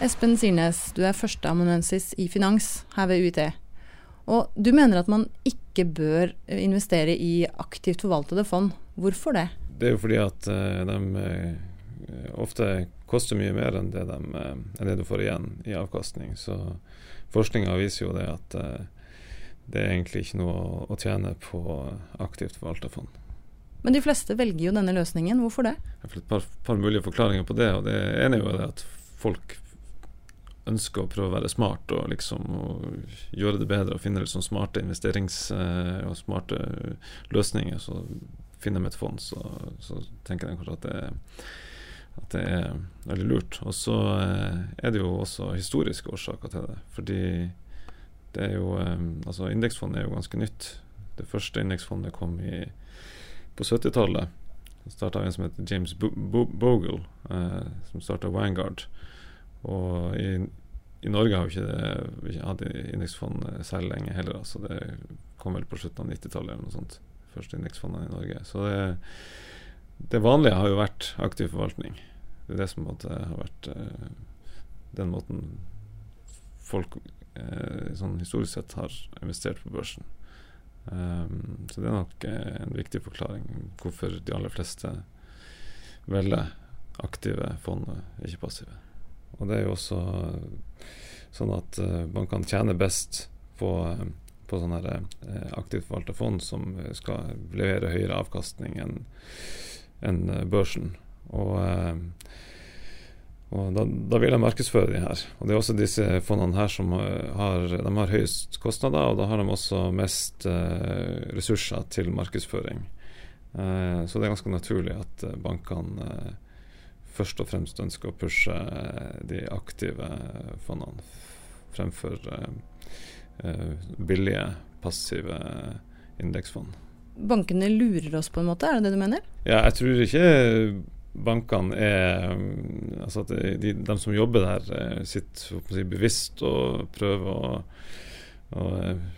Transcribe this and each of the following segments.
Espen Sirnes, du er førsteamanuensis i finans her ved UiT. Og du mener at man ikke bør investere i aktivt forvaltede fond. Hvorfor det? Det er jo fordi at uh, de uh, ofte koster mye mer enn det, de, enn det, du får igjen i avkastning. Så forskninga viser jo det at det er egentlig ikke noe å, tjene på aktivt forvalta fond. Men de fleste velger jo denne løsningen. Hvorfor det? Jeg har et par, par mulige forklaringer på det. og Det ene er jo det at folk ønsker å prøve å være smart og liksom og gjøre det bedre og finne liksom smarte investerings- eh, og smarte løsninger, så finner de et fond, så, så tenker de kanskje at det, at det er veldig lurt. Og så eh, er det jo også historiske årsaker til det. Fordi det er jo eh, Altså, indeksfondet er jo ganske nytt. Det første indeksfondet kom i, på 70-tallet. Det starta en som heter James Bogle, eh, som starta Vanguard. Og i, i Norge har vi ikke, hatt indeksfond eh, særlig lenge heller. Så det kom vel på slutten av 90-tallet eller noe sånt. Første indeksfondene i Norge. Så det, det, vanlige har jo vært aktiv forvaltning. Det er det som har vært uh, den måten folk uh, sånn historisk sett har investert på børsen. Um, så det er nok en viktig forklaring hvorfor de aller fleste velger aktive fond, ikke passive. Og det er jo også sånn at uh, bankene tjener best på, uh, på sånne her, aktivt forvalta fond som skal levere høyere avkastning enn en børsen. Og, og da, da, vil jeg markedsføre de her. Og det er også disse fondene her som har, de har høyest kostnader, og da har de også mest ressurser til markedsføring. så det er ganske naturlig at bankene først og fremst ønsker å pushe de aktive fondene fremfor uh, billige, passive indeksfond. Bankene lurer oss på en måte, er det det du mener? Ja, jeg tror ikke bankene er Altså at de, de som jobber der, eh, sitter si, bevisst og prøver å, å,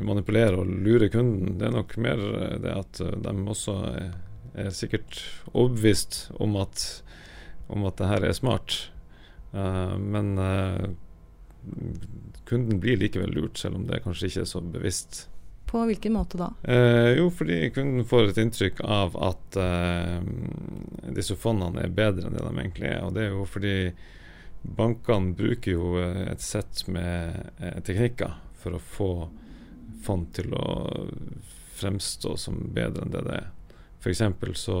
manipulere og lure kunden. Det er nok mer det at de også er, er sikkert overbevist om at om at det her er smart. Uh, men uh, kunden blir likevel lurt, selv om det kanskje ikke er så bevisst. På hvilken måte da? Uh, jo, fordi kunden får et inntrykk av at disse fondene er bedre enn det de egentlig er. Og det er jo fordi bankene bruker jo et sett med teknikker for å få fond til å fremstå som bedre enn det det er. For så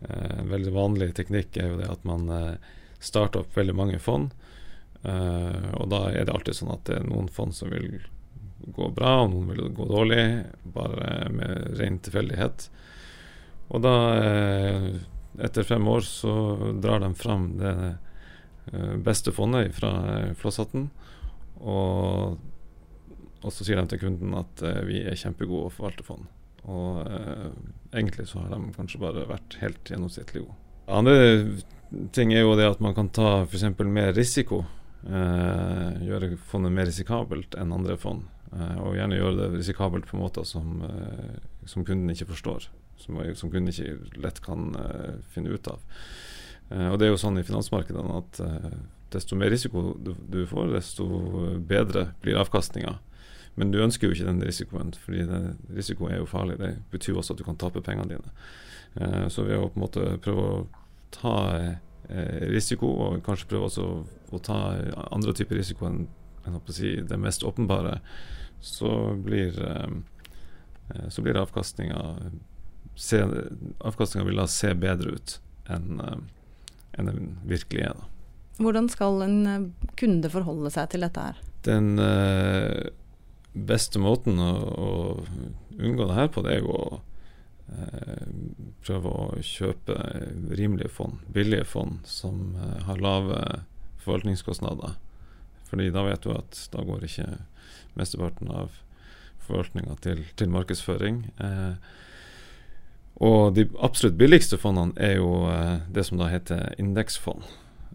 en eh, veldig vanlig teknikk er jo det at man eh, starter opp veldig mange fond. Eh, og da er det alltid sånn at det er noen fond som vil gå bra, og noen vil gå dårlig, bare med ren tilfeldighet. Og da, etter fem år, så drar de fram det beste fondet fra Flosshatten. Og, og så sier de til kunden at vi er kjempegode å forvalte fond. Og eh, egentlig så har de kanskje bare vært helt gjennomsnittlig gode. Andre ting er jo det at man kan ta f.eks. mer risiko. Eh, gjøre fondet mer risikabelt enn andre fond. Eh, og gjerne gjøre det risikabelt på måter som, eh, som kunden ikke forstår. Som, som, kunden ikke lett kan eh, finne ut av. Eh, og det er jo sånn i finansmarkedene at desto mer risiko du, du får, desto bedre blir avkastninga. Men du ønsker jo ikke den risikoen, fordi risiko er jo farlig. Det betyr også at du kan tape pengene dine. Eh, så ved å på en måte prøve å ta eh, risiko, og kanskje prøve også å ta andre typer risiko enn, si, det mest åpenbare, så blir, eh, så blir avkastninga Avkastninga vil da se bedre ut enn enn den virkelig er. Da. Hvordan skal en kunde forholde seg til dette her? Den beste måten å, å, unngå det her på, det er jo å eh, prøve å kjøpe rimelige fond, billige fond, som eh, har lave forvaltningskostnader. Fordi da vet du at da går ikke mesteparten av forvaltninga til, til, markedsføring. Eh, og de absolutt billigste fondene er jo eh, det som da heter indeksfond.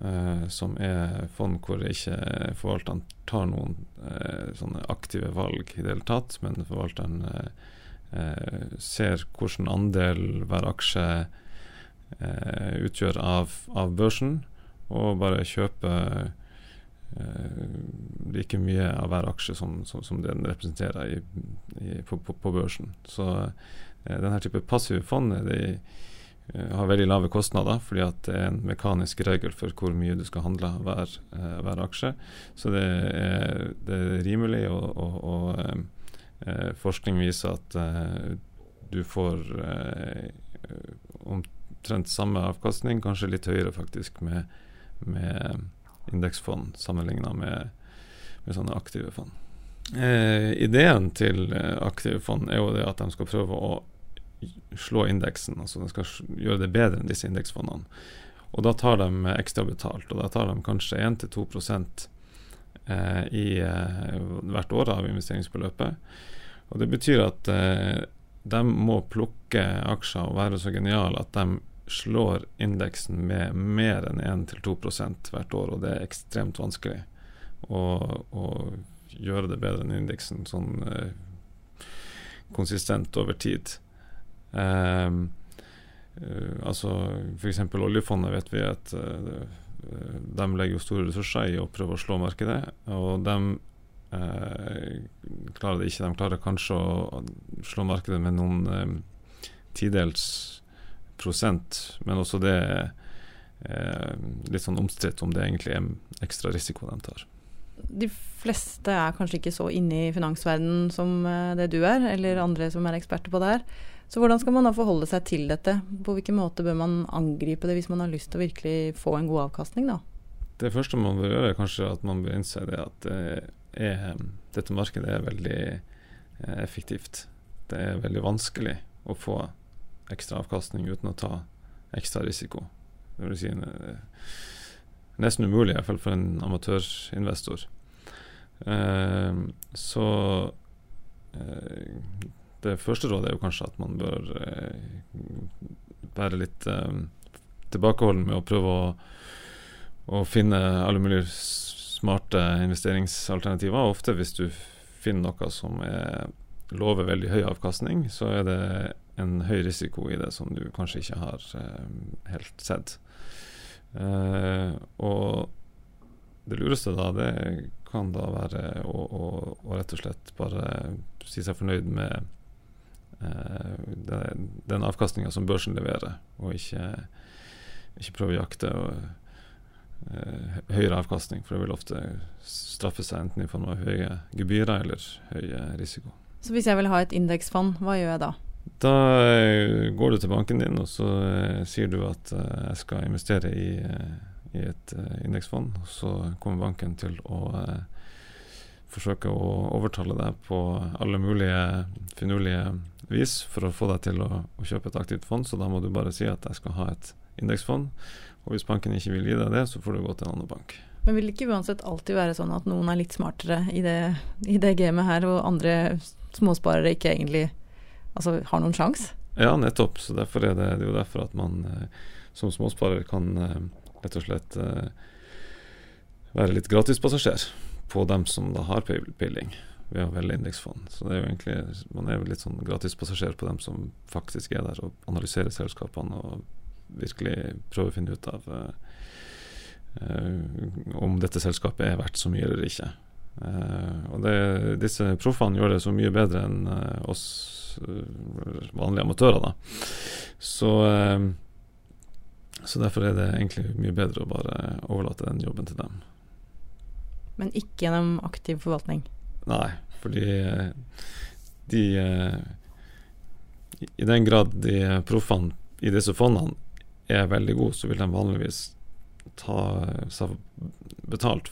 Uh, som er fond hvor ikke forvalteren tar noen uh, sånne aktive valg i det hele tatt, men forvalteren uh, ser hvilken andel hver aksje utgjør av, av, børsen, og bare kjøper like mye av hver aksje som, som, som den representerer i, i, på, på, på, børsen. Så denne type passive fond de, har veldig lave kostnader, fordi at det er en mekanisk regel for hvor mye du skal handle hver, hver aksje. Så det er, det er rimelig, og, og, og forskning viser at du får omtrent samme avkastning, kanskje litt høyere faktisk, med, med indeksfond sammenligna med, med, sånne aktive fond. Eh, ideen til eh, aktive fond er jo det at de skal prøve å slå indeksen, altså de skal gjøre det bedre enn disse indeksfondene. Og da tar de ekstra betalt, og da tar de kanskje 1-2 eh, i eh, hvert år av investeringsbeløpet. Og Det betyr at eh, de må plukke aksjer og være så geniale at de slår indeksen med mer enn 1-2% hvert år, og det er ekstremt vanskelig å, å gjøre det bedre enn indeksen sånn eh, konsistent over tid. Um, uh, altså F.eks. oljefondet vet vi at uh, de legger jo store ressurser i å prøve å slå markedet. Og de eh, klarer det ikke. De klarer kanskje å slå markedet med noen eh, tidels prosent, men også det er eh, litt sånn omstridt om det egentlig er ekstra risiko de tar. De fleste er kanskje ikke så inne i finansverdenen som eh, det du er, eller andre som er eksperter på det her. Så hvordan skal man da forholde seg til dette? På hvilken måte bør man angripe det hvis man har lyst til å virkelig få en god avkastning, da? Det første man bør gjøre, er kanskje at man bør innse det at det er, dette markedet er veldig eh, effektivt. Det er veldig vanskelig å få ekstra avkastning uten å ta ekstra risiko. Det vil si eh, nesten umulig, i hvert fall for en amatørinvestor. Eh, så eh, det første rådet er jo kanskje at man bør eh, være litt eh, tilbakeholden med å prøve å, å finne alle mulige smarte investeringsalternativer. Ofte hvis du finner noe som er, lover veldig høy avkastning, så er det en høy risiko i det som du kanskje ikke har eh, helt sett. Eh, og det lureste da, det kan da være å, å, å rett og slett bare si seg fornøyd med eh, den avkastninga som børsen leverer, og ikke, ikke prøve å jakte og, eh, høyere avkastning, for det vil ofte straffe seg enten i form av høye gebyrer eller høy risiko. Så hvis jeg vil ha et indeksfond, hva gjør jeg da? Da eh, går du til banken din og så uh, sier du at uh, jeg skal investere i, uh, i et indeksfond. Så kommer banken til å forsøke å overtale deg på alle mulige finurlige vis for å få deg til å, å, kjøpe et aktivt fond. Så da må du bare si at jeg skal ha et indeksfond. Og hvis banken ikke vil gi deg det, så får du gå til en annen bank. Men vil det ikke uansett alltid være sånn at noen er litt smartere i det, i det gamet her, og andre småsparere ikke egentlig altså, har noen sjanse? Ja, nettopp. Så derfor er det, det er jo derfor at man eh, som småsparer kan eh, rett og slett eh, være litt gratispassasjer på dem som da har peiling ved å velge indeksfond. Så det er jo egentlig, man er jo litt sånn gratispassasjer på dem som faktisk er der og analyserer selskapene og virkelig prøver å finne ut av uh, uh, om dette selskapet er verdt så mye eller ikke. Uh, og det, disse proffene gjør det så mye bedre enn oss Eh, vanlige amatører. da så, så derfor er det egentlig mye bedre å bare overlate den jobben til dem. Men ikke gjennom aktiv forvaltning? Nei, fordi eh, de I den grad de proffene i disse fondene er veldig gode, så vil de vanligvis ta seg betalt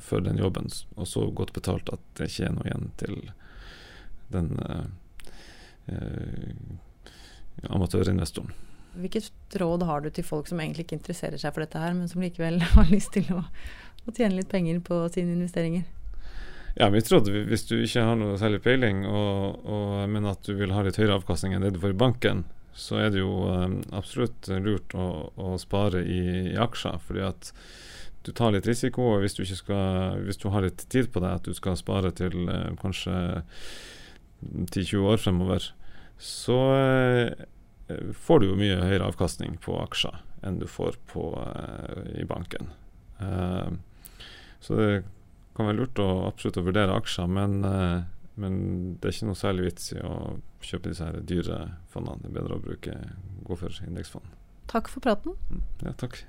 for den jobben, og så godt betalt at det ikke er noe igjen til den eh, amatørinvestoren. Hvilket råd har du til folk som egentlig ikke interesserer seg for dette her, men som likevel har lyst til å, å tjene litt penger på sine investeringer? Ja, mitt råd hvis du ikke har noe særlig peiling, og, og, men at du vil ha litt høyere avkastning enn det du får i banken, så er det jo um, absolutt lurt å, å spare i, i, aksjer. fordi at du tar litt risiko, og hvis du, skal, hvis du har litt tid på deg, at du skal spare til uh, kanskje 10-20 år fremover, så eh, får du jo mye høyere avkastning på aksjer enn du får på, eh, i banken. Eh, Så det kan være lurt å absolutt å vurdere aksjer, men, eh, men det er ikke noe særlig vits i å kjøpe disse her dyre fondene. Det er bedre å bruke, gå for indeksfond. Takk for praten. Mm, ja, takk.